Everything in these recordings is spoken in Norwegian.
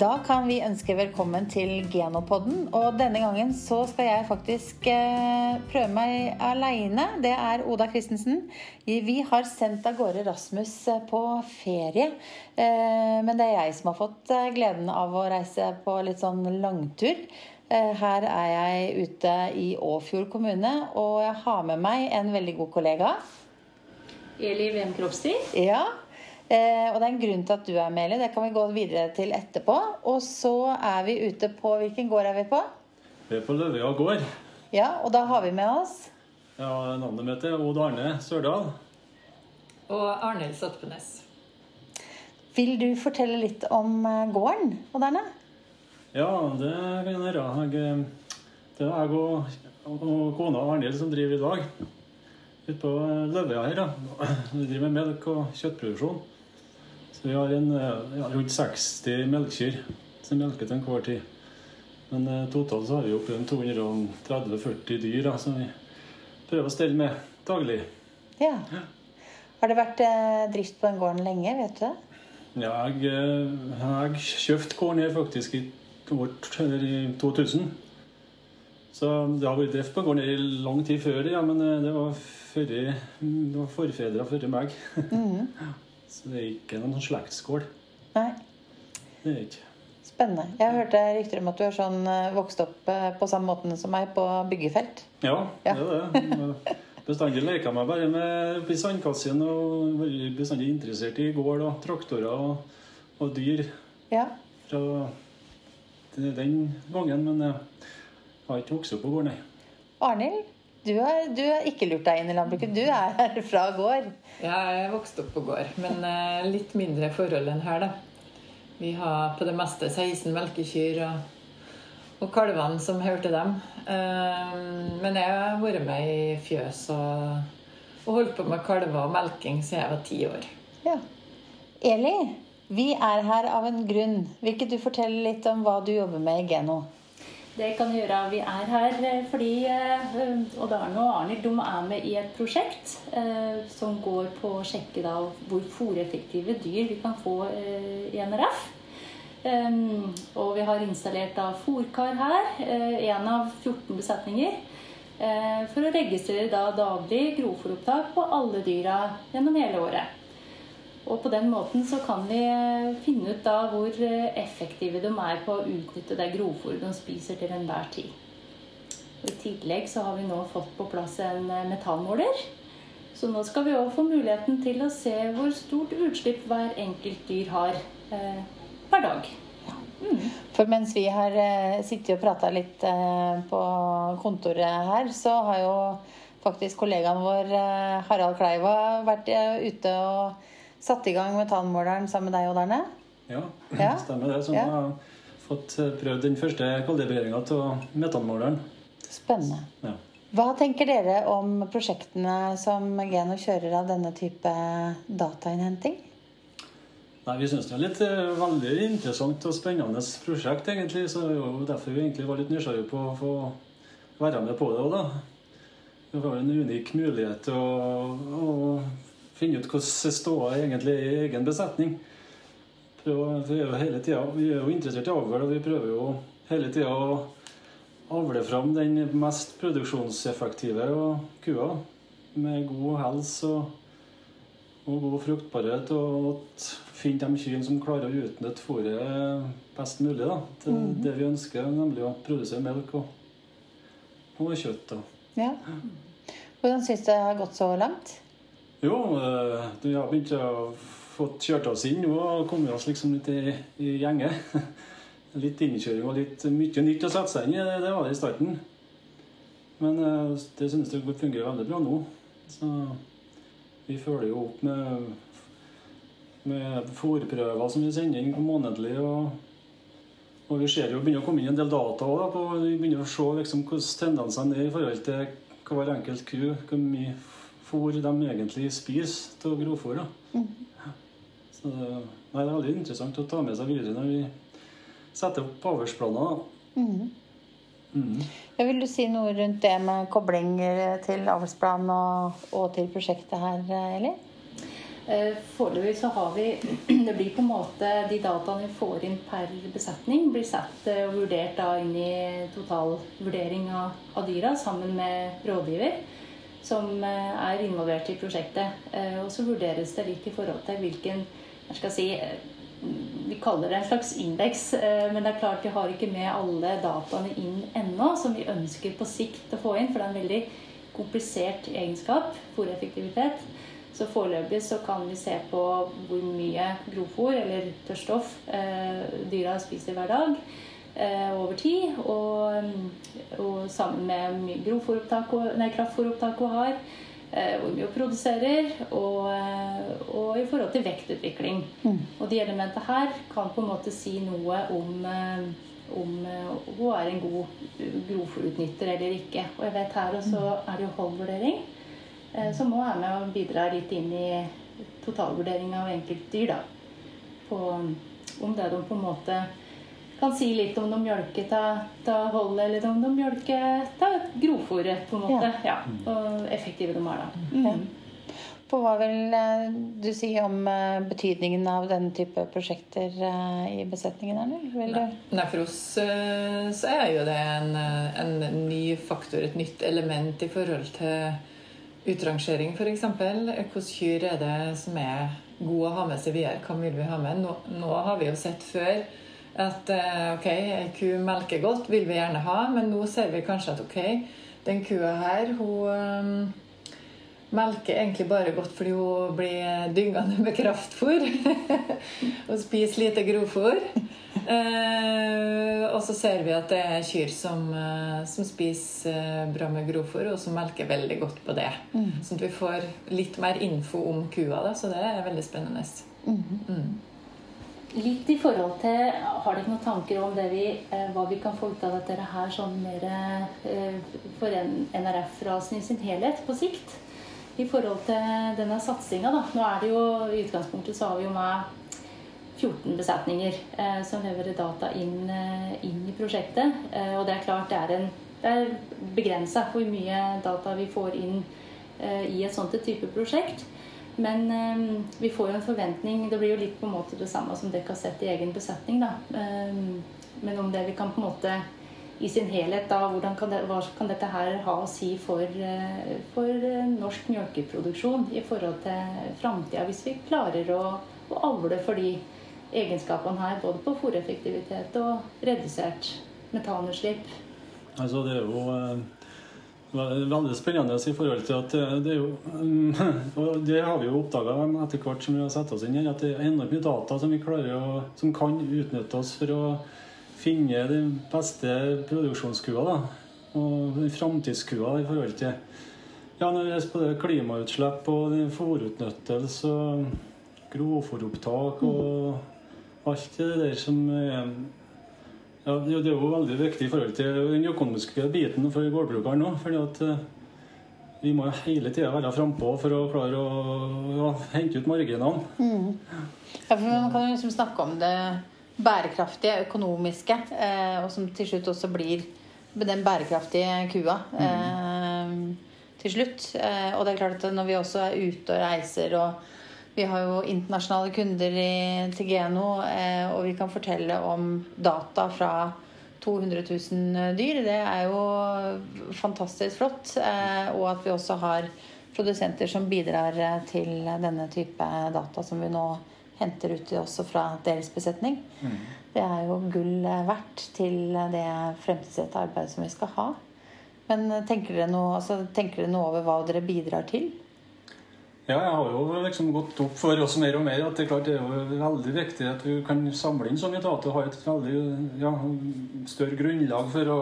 Da kan vi ønske velkommen til Genopodden. Og denne gangen så skal jeg faktisk eh, prøve meg aleine. Det er Oda Christensen. Vi har sendt av gårde Rasmus eh, på ferie. Eh, men det er jeg som har fått gleden av å reise på litt sånn langtur. Her er jeg ute i Åfjord kommune, og jeg har med meg en veldig god kollega. Eli Wem Kropstid. Ja, og det er en grunn til at du er med, Eli. Det kan vi gå videre til etterpå. Og så er vi ute på Hvilken gård er vi på? Vi er på Løvøya gård. Ja, og da har vi med oss Ja, Navnet mitt er Odd Arne Sørdal. Og Arnhild Satpenes. Vil du fortelle litt om eh, gården, Odd Arne? Ja, det kan jeg gjøre. Jeg, eh, det er jeg og, og kona Arnhild som driver i dag. Ute på Løvøya her. da. Vi driver med melk og kjøttproduksjon. Så vi har en, eh, ja, rundt 60 melkekyr som melker til enhver tid. Men eh, totalt så har vi oppe 230-40 dyr da, som vi prøver å stelle med daglig. Ja. Har det vært eh, drift på den gården lenge, vet du det? Ja, jeg, eh, jeg kjøpte gården her faktisk i, år, i 2000. Så det har vært drift på gården i lang tid før, ja, men eh, det var, før, det var forfedre før meg. Mhm. Så det er ikke noen slektsskål. Nei. Det er ikke. Spennende. Jeg hørte rykter om at du er sånn eh, vokst opp eh, på samme måten som meg på byggefelt. Ja, Ja. det er det. Bestandig leker meg bare med oppi sandkassen og vært bestandig interessert i gård og traktorer og, og dyr Ja. fra den gangen. Men jeg har ikke vokst opp på gården, nei. Arnhild, du har, du har ikke lurt deg inn i landbruket. Du er fra gård. Ja, jeg er vokst opp på gård, men eh, litt mindre forhold enn her, da. Vi har på det meste 16 melkekyr og, og kalvene som hørte dem. Eh, men jeg har vært med i fjøs og, og holdt på med kalver og melking siden jeg var ti år. Ja. Eli, vi er her av en grunn. Vil ikke du fortelle litt om hva du jobber med i Geno? Det kan gjøre. Vi er her eh, fordi eh, Odd Arne og Arnhild er med i et prosjekt eh, som går på å sjekke da hvor fòreffektive dyr vi kan få i NRF. Og vi har installert da fôrkar her, én av 14 besetninger. for å registrere da daglig grovfòropptak på alle dyra gjennom hele året. Og på den måten så kan vi eh, finne ut da hvor eh, effektive de er på å utnytte det grovfòret de spiser til enhver tid. Og I tillegg så har vi nå fått på plass en eh, metanmåler. Så nå skal vi òg få muligheten til å se hvor stort utslipp hver enkelt dyr har eh, hver dag. For mens vi har eh, sittet og prata litt eh, på kontoret her, så har jo faktisk kollegaen vår Harald Kleiva vært ute og satt i gang metanmåleren sammen med deg, Odd Arne. Ja, Ja. stemmer det. Så Ja. har fått eh, prøvd den første kalibreringa av metanmåleren. Spennende. Ja. Hva tenker dere om prosjektene som Geno kjører av denne type datainnhenting? Nei, Vi syns det er litt eh, veldig interessant og spennende prosjekt, egentlig. Så det er jo derfor vi egentlig var litt nysgjerrige på å få være med på det òg, da. Det var en unik mulighet til å, å finne ut hvordan ståa egentlig er i egen besetning. Prøve, vi, er jo hele tiden, vi er jo interessert i avl, og vi prøver jo hele tida å avle fram den mest produksjonseffektive kua med god helse og, og god fruktbarhet. Og finne de kyrne som klarer å utnytte fôret best mulig da, til det vi ønsker, nemlig å produsere melk og, og kjøtt. Da. Ja. Hvordan syns du det har gått så langt? Jo, eh, vi har begynt å få kjørt oss inn nå og kommet oss liksom litt i, i gjenge. Litt innkjøring og litt mye nytt å sette seg inn i, det det var det i starten. Men eh, det synes jeg fungerer veldig bra nå. Så vi følger jo opp med, med fòrprøver som vi sender inn månedlig. Og, og vi ser jo begynner å komme inn en del data da, på, vi begynner å se liksom, hvordan tendensene er i forhold til hver enkelt ku. Hvor mye fôr de egentlig spiser av grovfôr. da. Så det, nei, det er veldig interessant å ta med seg videre når vi setter opp avlsplaner. Mm. Mm. Vil du si noe rundt det med koblinger til avlsplan og, og til prosjektet her, Eli? Eh, foreløpig så har vi Det blir på en måte De dataene vi får inn per besetning, blir sett eh, og vurdert da inn i totalvurdering av, av dyra sammen med rådgiver som eh, er involvert i prosjektet. Og så vurderes det litt i forhold til hvilken jeg skal si, Vi kaller det en slags indeks, men det er klart vi har ikke med alle dataene inn ennå, som vi ønsker på sikt å få inn, for det er en veldig komplisert egenskap, fòreffektivitet. Så foreløpig så kan vi se på hvor mye grovfôr eller tørrstoff eh, dyra spiser hver dag eh, over tid. Og, og sammen med mye kraftfòropptak hun har. Eh, hvor mye hun produserer, og, eh, og, i forhold til vektutvikling. Mm. Og de elementene her kan på en måte si noe om eh, om hun er en god grovfòrutnytter eller ikke. Og jeg vet her også er det jo holdvurdering. Eh, som òg er med og bidrar litt inn i totalvurderinga av enkeltdyr. da, på, Om det de på en måte kan si litt om de mjølker til holdet, eller om de mjølker til grovfòret, på en måte. Ja. ja. Og effektive de er, da. Mm. Ja. På hva vil eh, du si om eh, betydningen av denne type prosjekter i besetningen? Eller? Nei, nei, For oss så er jo det en, en ny faktor, et nytt element i forhold til utrangering, f.eks. Hvilke kyr er det som er gode å ha med seg videre? Hva vil vi ha med? Nå, nå har vi jo sett før at eh, ok, ei ku melker godt, vil vi gjerne ha, men nå ser vi kanskje at ok, den kua her, hun um, melker egentlig bare godt fordi hun blir dyngende med kraftfôr. og spiser lite grovfôr. Eh, og så ser vi at det er kyr som, eh, som spiser eh, bra med grovfôr, og som melker veldig godt på det. Mm. Sånn at vi får litt mer info om kua, da, så det er veldig spennende. Mm. Mm. Litt i forhold til Har dere noen tanker om vi, eh, hva vi kan få ut av dette her sånn mer eh, for NRF-rasen i sin helhet på sikt? I forhold til denne satsinga, da. Nå er det jo i utgangspunktet så har vi jo med 14 besetninger eh, som leverer data inn, eh, inn, i prosjektet. Eh, og det er klart det er, en, er begrensa hvor mye data vi får inn eh, i et sånt type prosjekt. Men um, vi får jo en forventning Det blir jo litt på en måte det samme som dere har sett i egen besetning. da. Um, men om det vi kan på en måte i sin helhet, da, kan det, hva kan dette her ha å si for, for norsk melkeproduksjon i forhold til framtida, hvis vi klarer å, å avle for de egenskapene her, både på fòreffektivitet og redusert metanutslipp. Altså, det er jo eh, veldig spennende i forhold til at det er jo Og det har vi jo oppdaga etter hvert som vi har satt oss inn her, at det er enormt mye data som vi klarer å, som kan utnytte oss for å finne den beste produksjonskua. da, Og framtidskua i forhold til ja, når det er på det klimautslipp og fòrutnyttelse og grovfòropptak og alt det der som eh, ja, Det er jo veldig viktig i forhold til den økonomiske biten for gårdbrukeren òg. fordi at eh, vi må jo hele tida være frampå for å klare å ja, hente ut marginene. Mm. Ja, for man kan jo liksom snakke om det bærekraftige, økonomiske, eh, og som til slutt også blir den bærekraftige kua. Mm. Eh, til slutt. Eh, og det er klart at når vi også er ute og reiser og vi har jo internasjonale kunder i, til Geno, eh, og vi kan fortelle om data fra 200 000 dyr. Det er jo fantastisk flott. Eh, og at vi også har produsenter som bidrar eh, til denne type data som vi nå henter ut også fra deres besetning. Mm. Det er jo gull verdt til det fremtidsrettede arbeidet som vi skal ha. Men tenker dere, noe, altså, tenker dere noe over hva dere bidrar til? Ja, jeg har jo liksom gått opp for oss mer og mer at det er klart det er jo veldig viktig at vi kan samle inn så mye data og ha et veldig ja, større grunnlag for å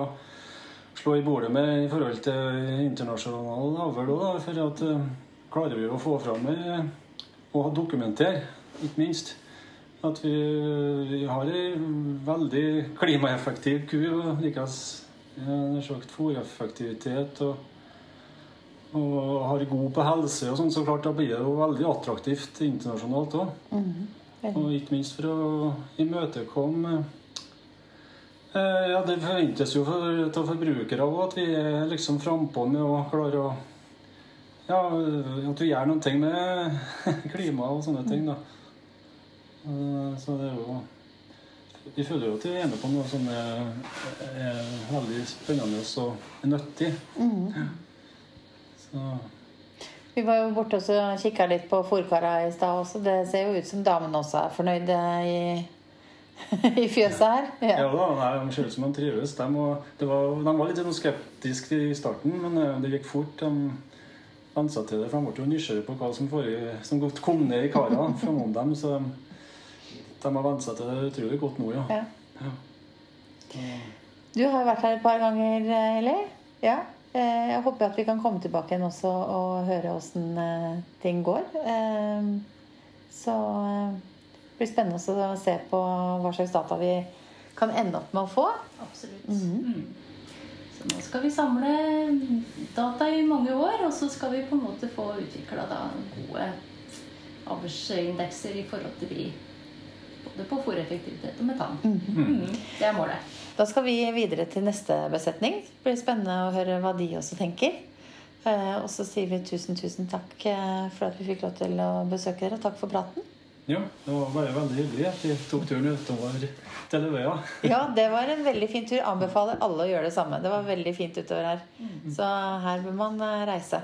slå i bordet med i forhold til internasjonal avl. For at uh, klarer vi å få fram og dokumentere, ikke minst, at vi, vi har ei veldig klimaeffektiv ku og likens ja, fòreffektivitet. og og har god på helse, og sånn, så klart da blir det jo veldig attraktivt internasjonalt òg. Mm, og ikke minst for å imøtekomme eh, Ja, det forventes jo for, av forbrukere òg at vi er liksom frampå med å klare å ja, at vi gjør noen ting med klima og sånne ting, da. Eh, Så det er jo Vi føler jo at vi er med på noe som er, er veldig spennende og nyttig. Så Vi var jo borte og kikka litt på fòrkara i stad også. Det ser jo ut som damene også er fornøyde i, i fjøset her. Ja Ja. da, nei, de ser ut som de trives. De, var, de var litt sånn skeptiske i starten, men eh, det gikk fort. De vensa til det, for de ble jo nysgjerrige på hva som, foregikk- som kom ned i kara framom dem. Så de, har vent seg til det utrolig godt nå, ja. Ja. Du har jo vært her et par ganger, Eli. Ja. Eh, Jeg håper at vi kan komme tilbake igjen også og høre åssen eh, ting går. Eh, Så det blir spennende å se på hva slags data vi kan ende opp med å få. Absolutt. Mm. Så nå skal vi samle data i mange år, og så skal vi på en måte få utvikla gode avlsindekser i forhold til de både på fòreffektivitet og metan. Mm. Det er målet. Da skal vi videre til neste besetning. Det blir spennende å høre hva de også tenker. Eh, Og så sier vi tusen, tusen takk eh, for at vi fikk lov til å besøke dere. Takk for praten. ja. Det var bare veldig hyggelig at vi tok turen utover til Løya Ja, det var en veldig fin tur. Anbefaler alle å gjøre det samme. Det var veldig fint utover her. Så her bør man eh, reise.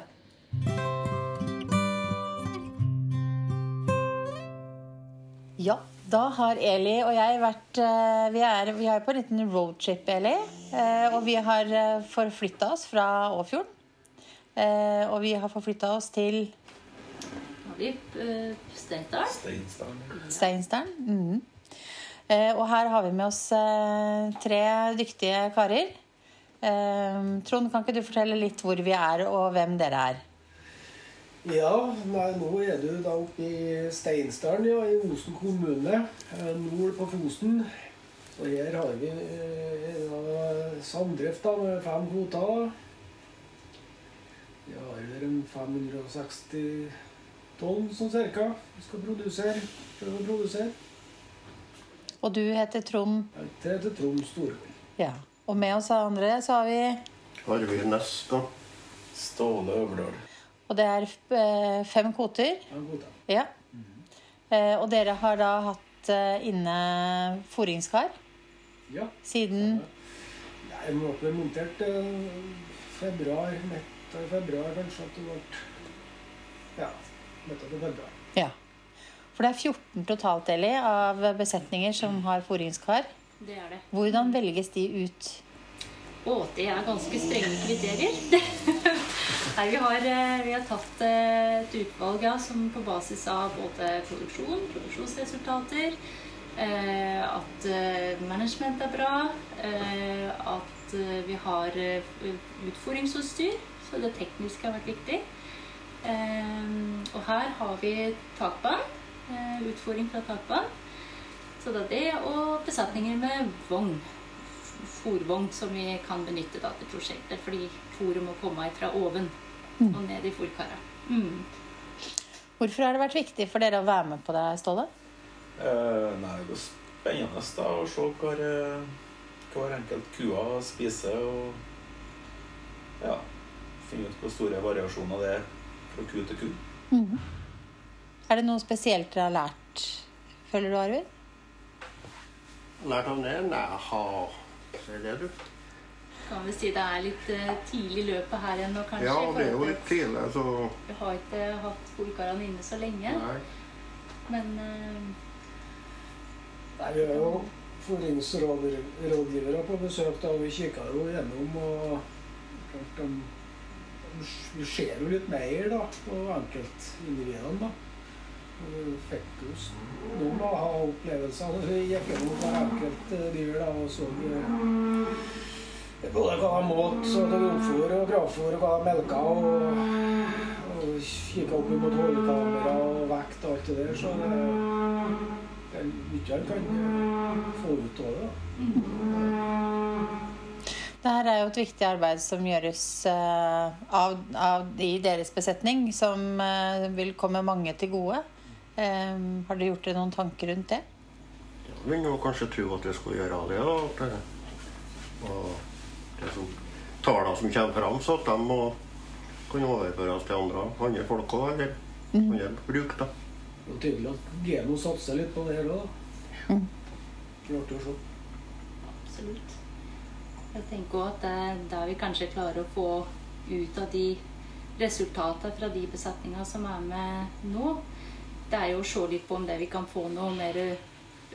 Ja, da har Eli og jeg vært eh, Vi er, vi er på en liten roadtrip, Eli. Eh, Og vi har forflytta oss fra Åfjorden. Eh, Og vi har forflytta oss til. Steinsdalen. Mhm. Eh, og her har vi med oss eh, tre dyktige karer. Eh, Trond, kan ikke du fortelle litt hvor vi er, og hvem dere er? Ja, nei, nå er du da oppe i Steinsdalen, ja, i Osen kommune. eh, Nord på Fosen. Og her har vi eh, samdrift da, med fem kvoter. Vi har vel en 560 tonn sånn cirka vi skal produsere. Prøve å produsere. Og du heter Trond. Jeg heter Trond Storvold. Ja. Og med oss andre så har vi Arvid Næss, da. Ståle Øverdal. Og det er eh, fem kvoter. Ja. Eh, og dere har da hatt eh, inne foringskar? Ja. siden Nei, må ble montert februar, midt i februar kanskje at det ble Ja, midt i februar. Ja. For det er 14 totalt, Eli, av besetninger som har foringskar. Det er det. Hvordan velges de ut? Å, det er ganske strenge kriterier. Nei, vi, har, eh, vi har tatt eh, et utvalg ja, som på basis av både produksjon, produksjonsresultater, eh, at management er bra, at vi har utfordringsutstyr, så det tekniske har vært viktig. Og her har vi takbane. utfordring fra takbane. Så det er det, og besetninger med vogn fòrvogn som vi kan benytte da til prosjektet, fordi fôret må komme fra oven og ned i fòrkara. Mm. Hvorfor har det vært viktig for dere å være med på det, Ståle? Eh, nei, det er spennende da, å se hva eh, hver enkelt kua spiser. Og ja, finne ut hvor store variasjoner det er fra ku til ku. Er det noe spesielt dere har lært, føler du, Arvid? Lært av det? Nei, jeg Se det, du. Kan vi si det er litt eh, tidlig i løpet her ennå, kanskje? Ja, det er jo litt tidlig, så Vi har ikke hatt polkarene inne så lenge, Nei. men uh... Nei, vi har jo fôringsrådgivere på besøk, da, og vi kikker jo gjennom og klart de, Vi ser jo litt mer da, på enkeltindividene. da. Og fikk jo noen ha opplevelser når vi gikk gjennom hver enkelt eh, dyr da, og så eh, både hva de åt, så til grovfôr og gravfôr, og hva de melka, og, og kikka opp mot hodekamera og vekt og alt det der. Så det, det er mye en kan eh, få ut av det. da. Dette er jo et viktig arbeid som gjøres av, av i deres besetning, som vil komme mange til gode. Eh, har dere gjort dere noen tanker rundt det? Ja, vi jo kanskje tro at jeg skulle gjøre det. da. Det, og det som tallene som kommer fram, så at de må kunne overføres til andre, andre folk òg, eller andre bruk. da. Det er tydelig at Geno satser litt på det her òg. Mm. Klart å se. Absolutt. Jeg tenker også at det er der vi kanskje klarer å få ut av de resultatene fra de besetningene som er med nå, det er jo å se litt på om det vi kan få noe mer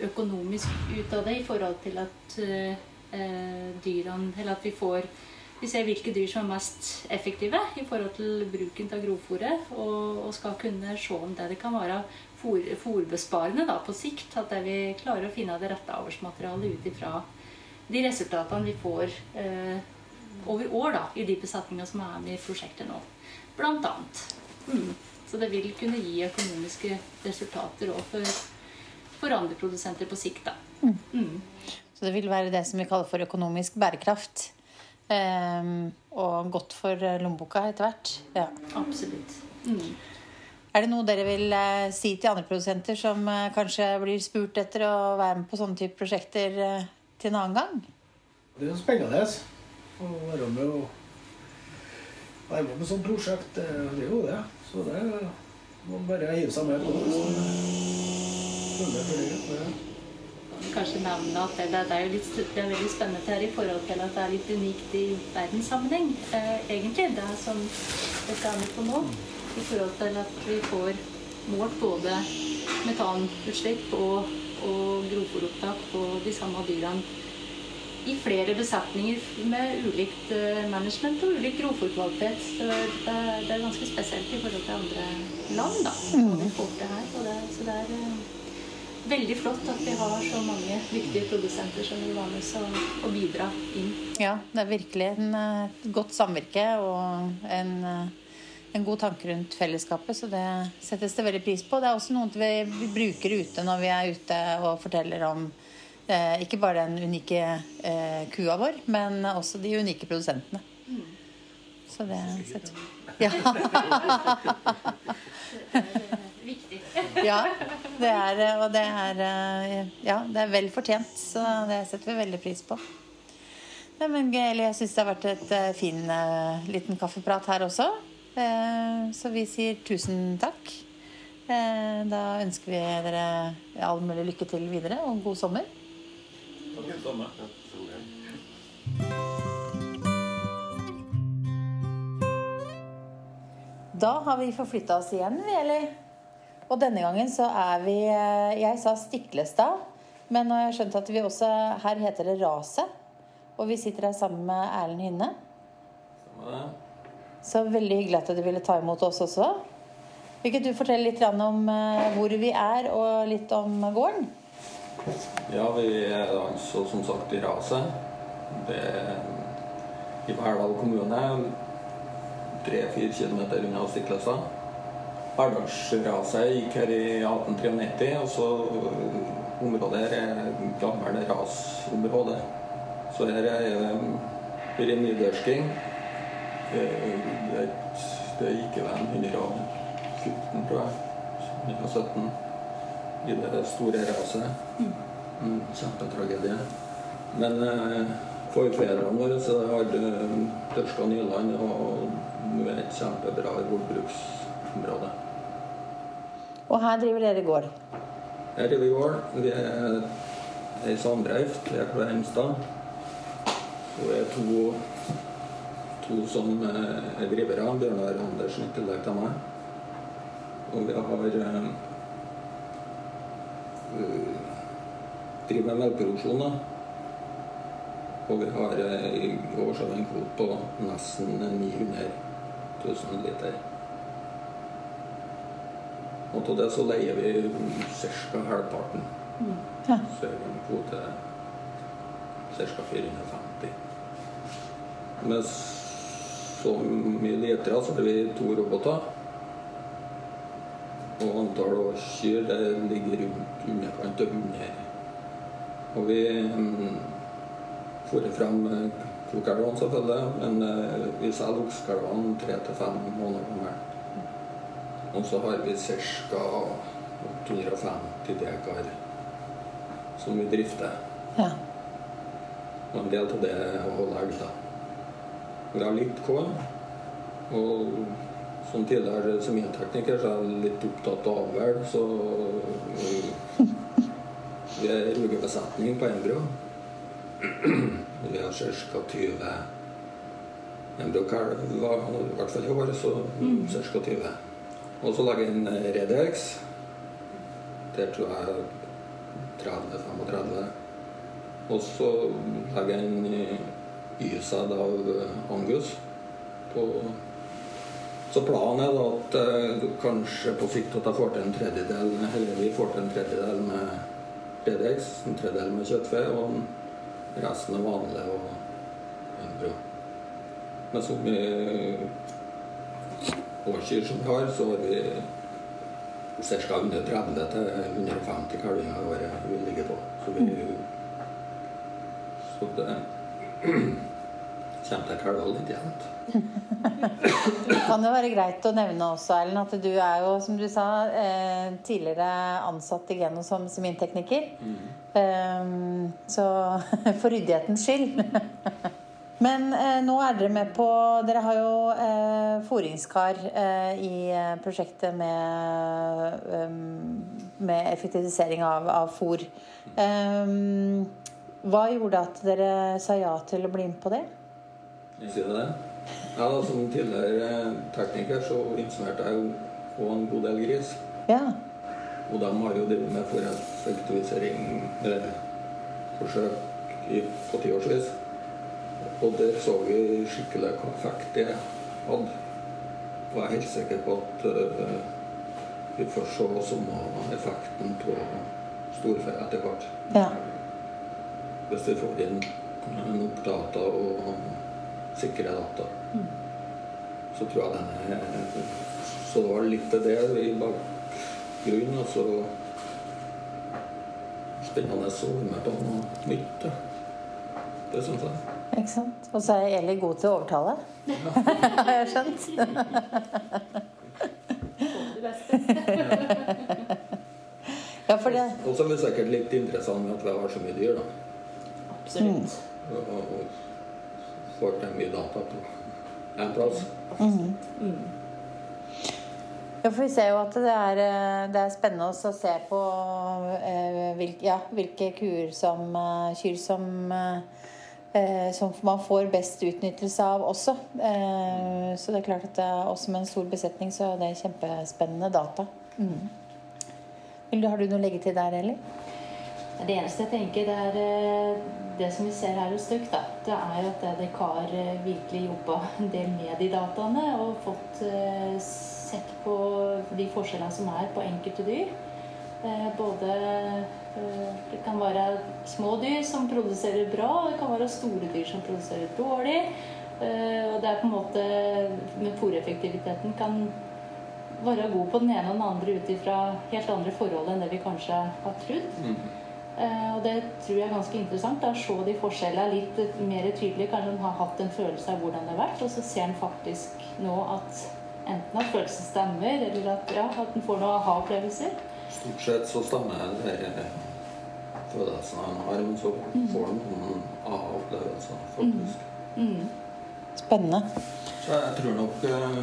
økonomisk ut av det i forhold til at eh, dyrene Eller at vi får vi ser hvilke dyr som er mest effektive i forhold til bruken av grovfòret, og, og, skal kunne se om det, det kan være fòrbesparende på sikt. At vi klarer å finne det rette avlsmaterialet ut ifra de resultatene vi får eh, over år da, i de besetningene som er med i prosjektet nå. Blant annet. Mm. Så det vil kunne gi økonomiske resultater òg for, for, andre produsenter på sikt. da. Mm. Mm. Så det vil være det som vi kaller for økonomisk bærekraft? Um, og godt for eh, lommeboka etter hvert. Ja. Absolutt. Mm. Er det noe dere vil uh, si til andre produsenter som uh, kanskje blir spurt etter å være med på sånne type prosjekter uh, til en annen gang? Det er jo spennende å være med og være med på sånt prosjekt. Det er jo det. Så det må bare hive seg med på. Det så det kanskje nevne at det, det, er jo litt, det er veldig spennende her i forhold til at det er litt unikt i verdenssammenheng, eh, egentlig, det som dette er med på nå. I forhold til at vi får målt både metanutslipp og, og grovfòropptak på de samme dyrene i flere besetninger med ulikt uh, management og ulik grovfòrkvalitet. Så det, det, er ganske spesielt i forhold til andre land, da. Mm. Vi får det her. Det, så det er uh, veldig flott at vi har så mange viktige produsenter som vil være med og bidra inn. Ja, det er virkelig eh, et godt samvirke og en, eh, en, god tanke rundt fellesskapet, så det settes det veldig pris på. Det er også noe vi, vi bruker ute når vi er ute og forteller om eh, ikke bare den unike eh, kua vår, men også de unike produsentene. Mm. Så det setter vi Ja. viktig. ja, det er, og det er, ja, det er vel fortjent. Så det setter vi veldig pris på. Ja, men jeg syns det har vært et uh, fin liten kaffeprat her også. Så vi sier tusen takk. da ønsker vi dere all mulig lykke til videre, og god sommer. Da har vi forflytta oss igjen, vi, eller? Og denne gangen så er vi eh, Jeg sa Stiklestad, men nå har jeg skjønt at vi også Her heter det Raset. Og vi sitter her sammen med Erlend Hynne. Så veldig hyggelig at du ville ta imot oss også. Vil ikke du fortelle litt om eh, hvor vi er, og litt om gården? Ja, vi er altså som sagt i Raset. Det i Verdal kommune. Tre-fire kilometer unna Stiklesa. Verdalsraset gikk her i 1893, og så uh, området her er gammelt rasområde. Så her er det nydørsking. Det gikk vel 114, tror jeg. 117 i det store raset. En kjempetragedie. Men eh, forfedrene våre så har tørska Nyland og nå er et kjempebra jordbruksområde. Og her driver dere gård? Her driver vi gård. Vi er ei samdrift. Vi er fra Hemstad. Så er to, to som er drivere. Bjørnar Andersen i tillegg til meg. Og vi har driver med melkeproduksjon. Og vi har i år så en kvote på nesten 900 000 liter. Og av det så leier vi ca. halvparten. Mm. Ja. Så er det en kvote ca. 450. Med så mye liter så har vi to roboter. Og antall årskyr det ligger rundt underkant av 100. Og vi um, får frem klokelvene, selvfølgelig, men uh, vi selger oksekalvene tre til fem måneder gamle. Og så har vi ca. 850 dekar som vi drifter. Ja. Og en del av det er å holde elg, da. Vi har litt kål. Og som tidligere semintekniker så er jeg litt opptatt av avl, så vi er rugebesetning på embryo. Vi har ca. 20 embryokalver, i hvert fall i år, så ca. 20. Og så legger jeg inn Redex. Der tror jeg 30-35. Og så legger jeg inn Y-sæd av Angus. På så planen er da at eh, kanskje på sikt at jeg får til en tredjedel eller vi får til en tredjedel med Redex, en tredjedel med kjøttfe, og resten er vanlig og embryo. Men så mye årskyr som vi har, så har vi ca. 130 til 150 kalvinger i året vi ligger på. Så vi Så det kommer til kalver litt jevnt. Det kan jo være greit å nevne også, Erlend, at du er jo, som du sa, eh, tidligere ansatt i Geno som semintekniker. Eh, så for ryddighetens skyld. Men eh, nå er dere med på Dere har jo eh, fôringskar eh, i eh, prosjektet med, eh, med effektivisering av, av fôr. Eh, hva gjorde at dere sa ja til å bli med på det? Sier du det? Ja, da, Som tidligere tekniker så informerte jeg jo på en god del gris. Ja. Og de har jo drevet med foreffektivisering eller forsøk i, på tiårsvis. Og der så vi skikkelig hva effekt det hadde. Og jeg er helt sikker på at uh, vi får se samme effekten på storfe etter hvert. ja. Hvis vi får inn nok data og sikre data. Så tror jeg den Så det var litt av det i bakgrunnen. Og så spennende å være med på noe nytt. Det syns jeg. Ikke sant? Og så er Eli god til å overtale. Har jeg skjønt. Det. Ja, for det Og så er det sikkert litt interessant med at vi har så mye dyr, da. Absolutt. Og, og får til mye data på én plass. Ja, for vi ser jo at det er, eh, det er spennende også å se på eh, hvil, ja, hvilke kuer som eh, kyr som, eh, som man får best utnyttelse av også. Eh, så det er klart at det er, også med en stor besetning så er det kjempespennende data. Mm. Vil du, har du noe å legge til der, Eli? Det eneste jeg tenker, det er eh, det som vi ser her hos dere, da. Det er at dere har eh, virkelig jobba en del med de dataene og fått eh, sett på de forskjellene som er på enkelte dyr. Eh, Både Det kan være små dyr som produserer bra, og det kan være store dyr som produserer dårlig. Og det er på en måte med fòreffektiviteten kan være god på den ene og den andre ut ifra helt andre forhold enn det vi kanskje har trodd. Eh, og det tror jeg er ganske interessant. da, se de forskjellene litt mer tydelig. Kanskje en har hatt en følelse av hvordan det har vært, og så ser en faktisk nå at enten at følelsen stemmer, eller at, ja, at en får noen aha-opplevelser. Stort sett så stemmer det der følelsene han har, men så får han noen aha-opplevelser, faktisk. Mm. Spennende. Så jeg tror nok eh,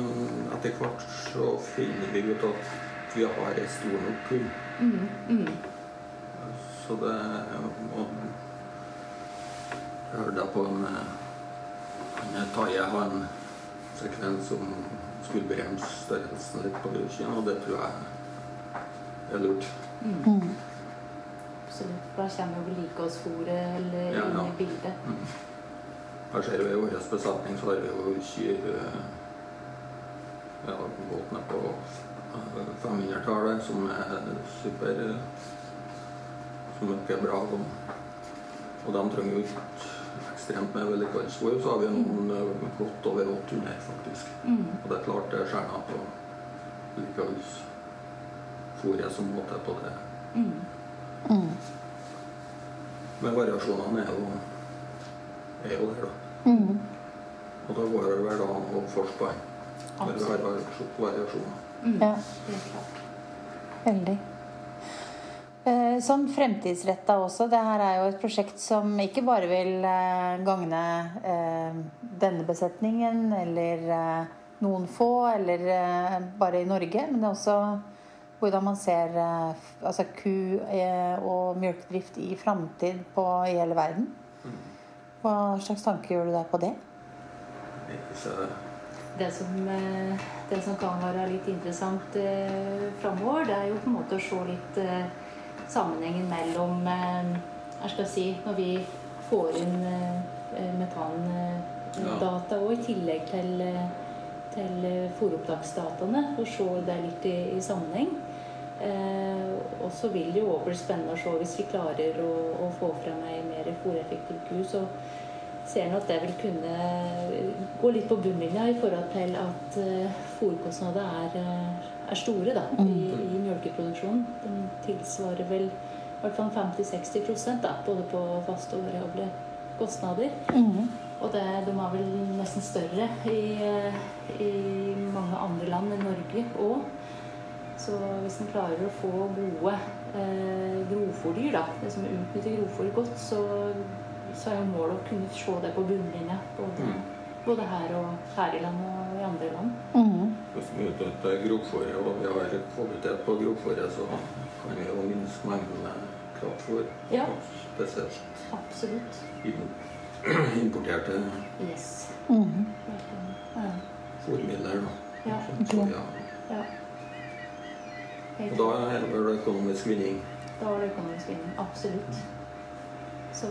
etter hvert så finner vi ut at vi har ei stor nok kull. Mm. Mm. Så det og Jeg hørte på en eh, en Taie har en sekvens som skulle bremse størrelsen litt på kyrne, og det tror jeg er lurt. Mm. Absolutt. Da kommer jo vedlikeholdsfòret eller Ja, inn ja. i bildet. Her ser vi i vår besetning så har vi jo kyr eh, ja, gått ned på eh, 500-tallet, som er super eh, Som ikke er bra. Og, og de trenger jo ikke ekstremt med vedlikeholdsfôr. Så har vi noen mm. godt over 800, faktisk. Mm. Og det er klart det er skjerna på vedlikeholdsfòret som må til på det. Mm. Mm. Men variasjonene er jo, er jo der, da. Mm. Og da går det vel an å forske på den. Når vi har variasjoner. Mm. Ja. Veldig. Eh, Sånn fremtidsretta også. Det her er jo et prosjekt som ikke bare vil eh, gagne eh, denne besetningen eller eh, noen få, eller eh, bare i Norge. Men det er også hvordan man ser eh, altså ku- og melkedrift i framtid på- i hele verden. Hva slags tanker gjør du deg på det? Det som, det som kan være litt interessant eh, framover, det er jo på en måte å se litt eh, sammenhengen mellom eh, jeg skal si, Når vi får inn eh, metandata og i tillegg til, eh, til fòropptaksdataene, og se det litt i, i sammenheng. Eh, og så vil det jo bli spennende å se hvis vi klarer å, å få frem ei mer fòreffektiv ku. så ser en at det vil kunne gå litt på bunnlinja i forhold til at eh, fòrkostnader er, er store da, i, i melkeproduksjonen. Den tilsvarer vel i hvert fall 50-60 da, både på faste og variable kostnader. Og det, de er vel nesten større i, eh, i mange andre land enn Norge òg. Så hvis en klarer å få gode eh, grovfòrdyr, da, det som utnytter grovfòr godt, så, så er jo målet å kunne se det på bunnlinja. Både, både her og her i landet og i andre land. Hvis vi utnytter grovfòret og vi har kvalitet på grovfòret, så kan vi jo minske mengden med kraftfôr. Ja. Spesielt Absolutt. importerte Yes. Ja. fôrmidler. da. Ja. Ja. Og da er det vel økonomisk vinning. Da er det økonomisk vinning. Absolutt. Så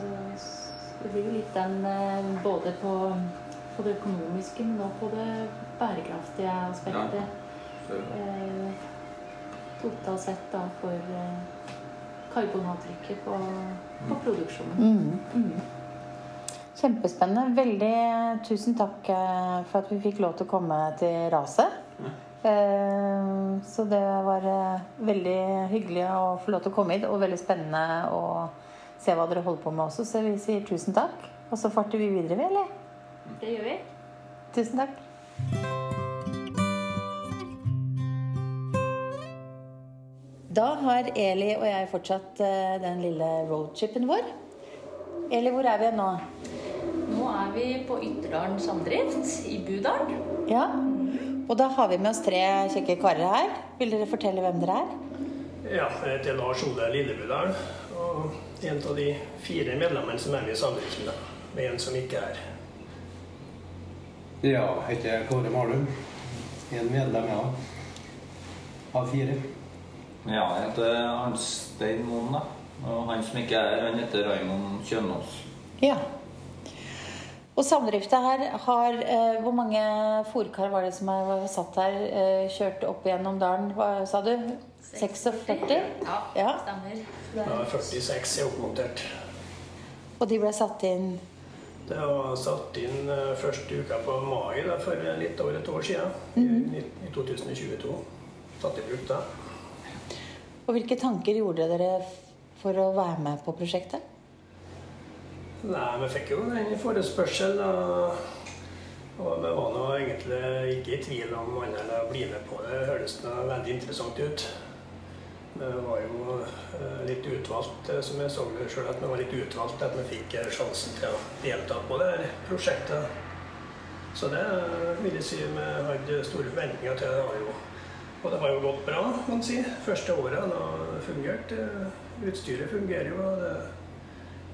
det blir jo litt den eh, både på, på det økonomiske, men også på det bærekraftige aspektet. Ja. Eh, totalt sett da for eh, karbonavtrykket på, på produksjonen. Mm. Kjempespennende. Veldig tusen takk eh, for at vi fikk lov til å komme til raset. Eh, Så det var eh, veldig hyggelig å få lov til å komme hit, og veldig spennende å se hva dere holder på med også. Så vi sier tusen takk. Og så farter vi videre, vi, eller? Det gjør vi. Tusen takk. Da har Eli og jeg fortsatt eh, den lille roadchipen vår. Eli, hvor er vi nå? Nå er vi på Ytterdalen samdrift i Budalen. Ja, og da har vi med oss tre kjekke karer her. Vil dere fortelle hvem dere er? Ja, jeg heter Lars Ole Lillebudal, og en av de fire medlemmene som er med i samdriften. Med en som ikke er. Ja, jeg heter Kåre Malum. En medlem, ja. Av fire. Ja, jeg heter Arnstein Moen, da. Og han som ikke er, han heter Raymond Kjønaas. Ja. Og samdrifta her har eh, Hvor mange fòrkar var det som er, var satt her? Eh, kjørt opp gjennom dalen, hva sa du? 46? Ja, Ja. stemmer. Det er 46 er oppmontert. Og de ble satt inn Det var satt inn eh, første uka på mai da, for litt over et år siden. i, i 2022. Tatt i bruk da. Og hvilke tanker gjorde dere for å være med på prosjektet? Nei, vi fikk jo en forespørsel. Og, og vi var nå egentlig ikke i tvil om å bli med på det. Det høres nå veldig interessant ut. Vi var jo eh, litt utvalgt, eh, som jeg så sjøl, at vi var litt utvalgt at vi fikk eh, sjansen til å delta på det her prosjektet. Så det vil jeg si vi hadde store forventninger til. Det var jo, og det har jo gått bra, kan man si. Første året har det fungert. Eh, Utstyret fungerer jo. og det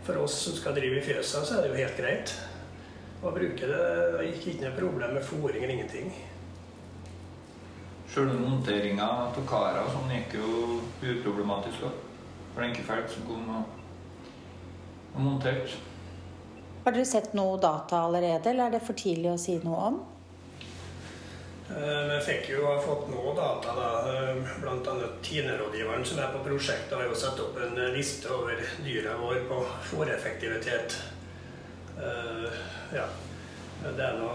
for oss som skal drive i fjøsa, så er det jo helt greit å bruke det. Det gikk ikke noe problem med fòring eller ingenting. Sjøl monteringa av karer og sånn gikk jo uproblematisk. da. folk som kom og, og monterte. Har dere sett noe data allerede, eller er det for tidlig å si noe om? Eh, Vi fikk jo har fått noe data, da. bl.a. Blant annet Tine-rådgiveren som er på prosjektet, har jo satt opp en eh, liste over dyra våre på fôreffektivitet. Eh, Ja. Det er nå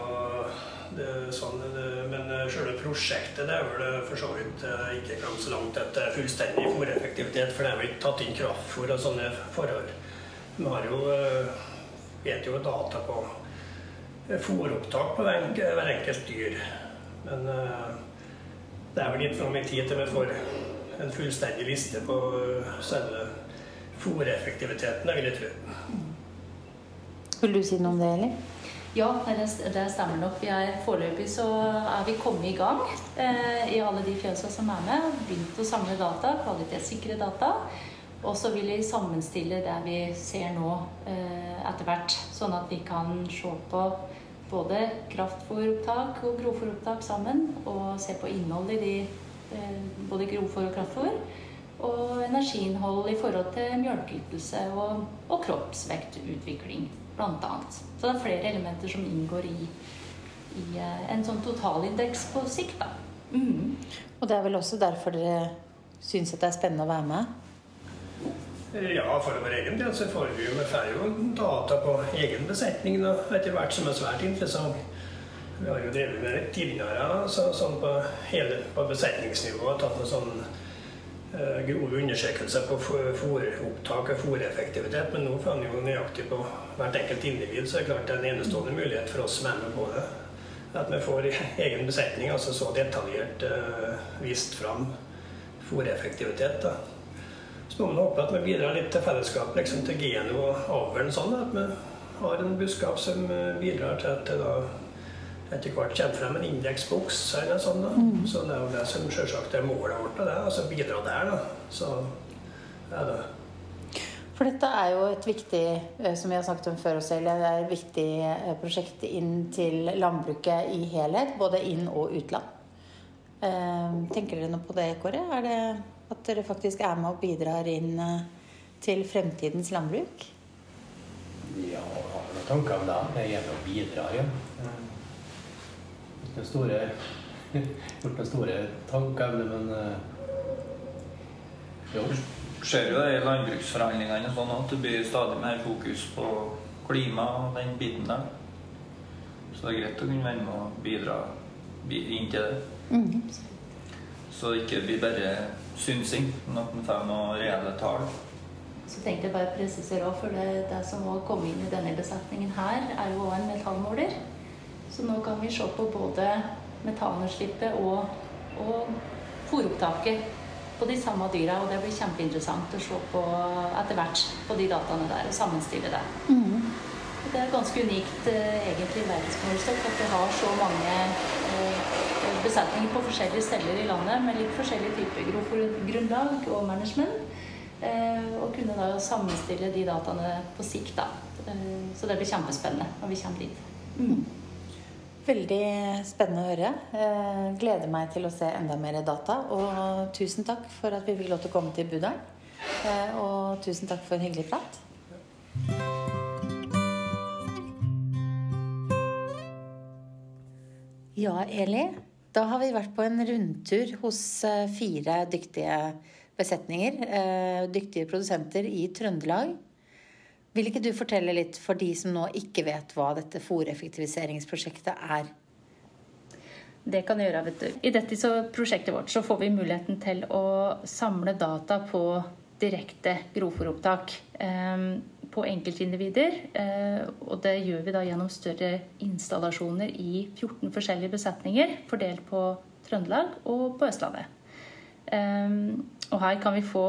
sånn, det, Men eh, selve prosjektet det er vel for så vidt eh, ikke kommet så langt at fullstendig fôreffektivitet, for det er jo ikke tatt inn kraftfôr og sånne forhold. Vi har jo, eh, vet jo data på fòropptak på hver enkelt dyr. Men eh, det er vel litt fram i tid til vi får en fullstendig liste på eh, selve fòreffektiviteten, vil jeg tro. Vil du si noe om det, Eli? Ja, det, det stemmer nok. Vi er Foreløpig så er vi kommet i gang eh, i alle de fjøsa som er med. Begynt å samle data, kvalitetssikre data. Og så vil vi sammenstille det vi ser nå eh, etter hvert, sånn at vi kan se på både kraftfôropptak og grovfòropptak sammen, og se på innholdet i de, eh, både grovfòr og kraftfòr. Og energiinnhold i forhold til mjølkeytelse og, og kroppsvektutvikling, bl.a. Så det er flere elementer som inngår i, i eh, en sånn totalindeks på sikt. da. Mm. Og det er vel også derfor dere syns at det er spennende å være med? Ja, for vår egen del så får vi jo, får jo data på egen besetning da, etter hvert som er svært interessant. Vi har jo drevet med det tidligere så, sånn på, hele, på besetningsnivå. Tatt noen sånn uh, grove undersøkelser på fôropptak og fôreffektivitet. Men nå får vi jo nøyaktig på hvert enkelt individ, så er det klart det er en enestående mulighet for oss som er med på det. At vi får egen besetning, altså så detaljert uh, vist fram fôreffektivitet. Så må man håpe at vi bidrar litt til fellesskapet, liksom til Geno og avlen. sånn At vi har en buskap som bidrar til at det da etter hvert kommer frem en indeksboks. Sånn, da. Mm. Så det er jo det som selvsagt er målet vårt. Det, altså bidra der, da. Så det er det. For dette er jo et viktig som vi har snakket om før oss selv, det er et viktig prosjekt inn til landbruket i helhet. Både inn- og utland. Tenker dere noe på det, Kåre? Er det at dere faktisk er med og bidrar inn til fremtidens landbruk? Ja, jeg har noen tanker om det. Jeg er med og bidrar, ja. Gjort noen store, gjort noen store tanker, men jo. ser jo det i landbruksforhandlingene sånn at det blir stadig mer fokus på klima og den biten der. Så det er greit å kunne være med og bidra inn til det. Mm. Så det ikke blir bare synsing, men at man og noen reelle tall. Så tenkte jeg bare å presisere òg, for det, det som må komme inn i denne besetningen her, er jo også en metallmåler. Så nå kan vi se på både metanutslippet og, og fòropptaket på de samme dyra. Og det blir kjempeinteressant å se på etter hvert på de dataene der og sammenstille det. Mm. Det er ganske unikt eh, egentlig i verdensmålestokk at vi har så mange eh, besetninger på forskjellige steder i landet med litt forskjellige typer grunnlag og management. Eh, og kunne da sammenstille de dataene på sikt. da. Eh, så det blir kjempespennende når vi kommer dit. Mm. Veldig spennende å høre. Eh, gleder meg til å se enda mer data. Og tusen takk for at vi fikk lov til å komme til Budalen. Eh, og tusen takk for en hyggelig prat. Ja, Eli. Da har vi vært på en rundtur hos eh, fire dyktige besetninger. Eh, dyktige produsenter i Trøndelag. Vil ikke du fortelle litt for de som nå ikke vet hva dette fòreffektiviseringsprosjektet er? Det kan jeg gjøre, vet du. I dette prosjektet vårt så får vi muligheten til å samle data på direkte grovfòropptak eh, på enkeltindivider. Eh, og det gjør vi da gjennom større installasjoner i 14 forskjellige besetninger fordelt på Trøndelag og på Østlandet. Eh, og her kan vi få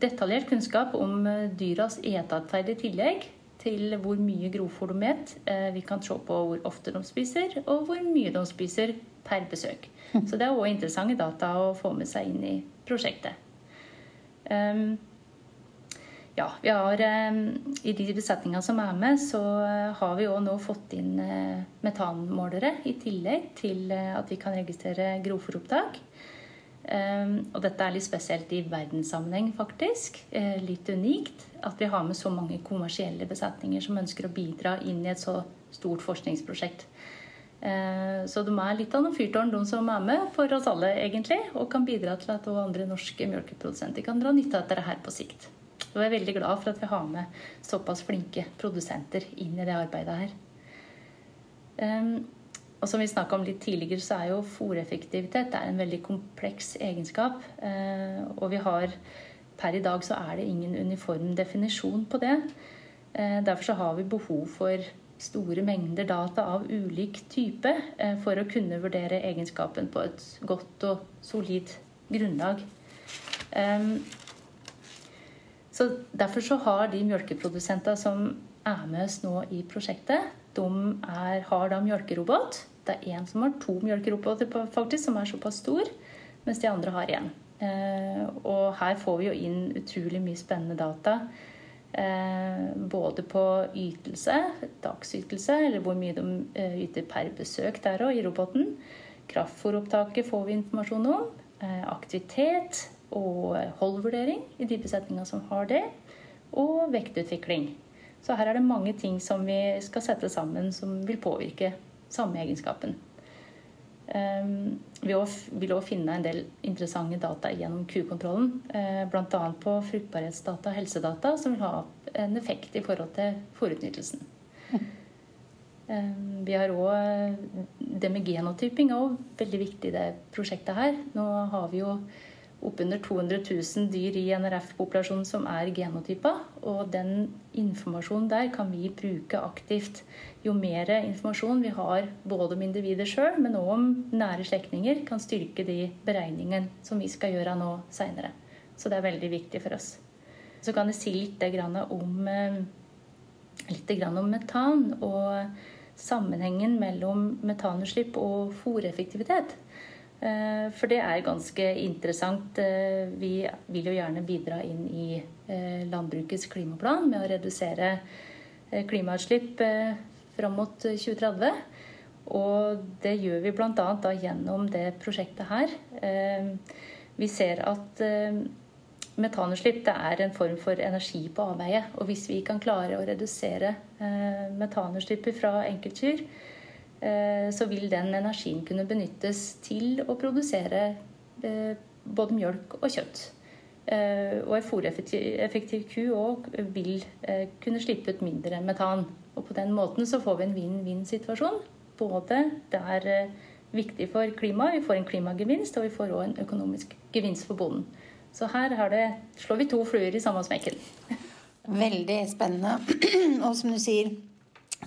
detaljert kunnskap om dyras eteatferd i tillegg til hvor mye grovfôr de spiser. Vi kan se på hvor ofte de spiser, og hvor mye de spiser per besøk. Så det er òg interessante data å få med seg inn i prosjektet. Ja, vi har I de besetningene som er med, så har vi òg nå fått inn metanmålere i tillegg til at vi kan registrere grovfòropptak. Og dette er litt spesielt i verdenssammenheng, faktisk. Litt unikt at vi har med så mange kommersielle besetninger som ønsker å bidra inn i et så stort forskningsprosjekt. Så de er litt av noen fyrtårn, de som er med, for oss alle, egentlig. Og kan bidra til at også andre norske melkeprodusenter kan dra nytte av dette her på sikt. Og jeg er veldig glad for at vi har med såpass flinke produsenter inn i det arbeidet her. Um, og som vi snakka om litt tidligere, så er jo fòreffektivitet en veldig kompleks egenskap. Uh, og vi har per i dag så er det ingen uniform definisjon på det. Uh, derfor så har vi behov for store mengder data av ulik type uh, for å kunne vurdere egenskapen på et godt og solid grunnlag. Så derfor så har de mjølkeprodusenter som er med oss nå i prosjektet, de er, har da mjølkerobot. Det er én som har to mjølkeroboter faktisk, som er såpass stor, mens de andre har én. Eh, og her får vi jo inn utrolig mye spennende data. Eh, både på ytelse, dagsytelse, eller hvor mye de eh, yter per besøk der òg i roboten. Kraftfôropptaket får vi informasjon om. Eh, aktivitet og holdvurdering i de besetninga som har det. Og vektutvikling. Så her er det mange ting som vi skal sette sammen som vil påvirke samme egenskapen. Um, vi vil òg finne en del interessante data gjennom kukontrollen. Uh, Bl.a. på fruktbarhetsdata og helsedata, som vil ha en effekt i forhold til fôrutnyttelsen. Um, vi har òg det med genotyping er veldig viktig i det prosjektet her. Nå har vi jo oppunder 200 000 dyr i NRF-populasjonen som er genotypa. Og den informasjonen der kan vi bruke aktivt. Jo mer informasjon vi har både om individer sjøl, men òg om nære slektninger, kan styrke de beregningene som vi skal gjøre nå seinere. Så det er veldig viktig for oss. Så kan jeg si litt om, eh, litt om metan og sammenhengen mellom metanutslipp og fòreffektivitet. Eh, for det er ganske interessant. Eh, vi vil jo gjerne bidra inn i eh, landbrukets klimaplan med å redusere klimautslipp fram mot 2030. Og det gjør vi bl.a. gjennom det prosjektet her. Vi ser at metanutslipp er en form for energi på avveie. Og hvis vi kan klare å redusere metanutslippet fra enkeltkyr, så vil den energien kunne benyttes til å produsere eh, både mjølk og kjøtt. Eh, og en fòreffektiv ku òg vil kunne slippe ut mindre metan. Og på den måten så får vi en vinn-vinn-situasjon. Både det er viktig for klimaet, vi får en klimagevinst, og vi får òg en økonomisk gevinst for bonden. Så her det, slår vi to fluer i samme smekken. Veldig spennende. Og som du sier,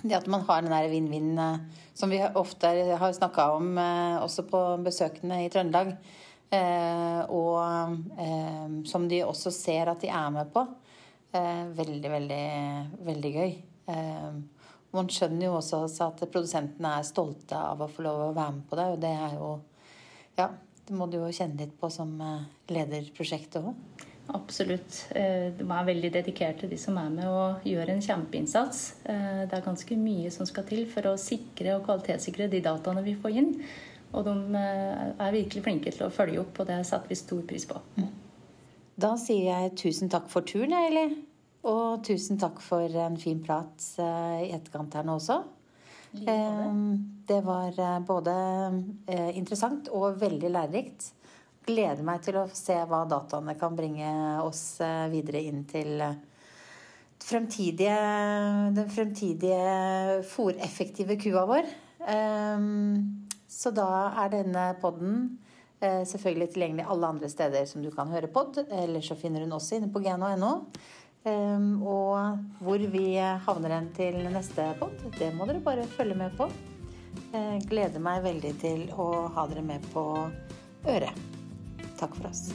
det at man har den der vinn-vinn eh, som vi ofte har snakka om eh, også på besøkene i Trøndelag, eh, og som de også ser at de er med på. Veldig, veldig, veldig gøy. Man skjønner jo også at produsentene er stolte av å få lov å være med på det, og det er jo Ja, det må du jo kjenne litt på som leder prosjektet òg. Absolutt. Eh, de er veldig dedikerte, de som er med og gjør en kjempeinnsats. Eh, det er ganske mye som skal til for å sikre og kvalitetssikre de dataene vi får inn. Og de eh, er virkelig flinke til å følge opp, og det setter vi stor pris på. Mm. Da sier jeg tusen takk for turen, Eili. Og tusen takk for en fin prat i etterkant her nå også. Det var både interessant og veldig lærerikt gleder meg til å se hva dataene kan bringe oss eh, videre inn til eh, fremtidige, den fremtidige fòreffektive kua vår. Ehm, så da er denne podden eh, selvfølgelig tilgjengelig alle andre steder som du kan høre pod. Eller så finner hun også inne på geno.no. Ehm, og hvor vi havner hen til neste pod, det må dere bare følge med på. Gleder meg veldig til å ha dere med på øret. Takk for oss.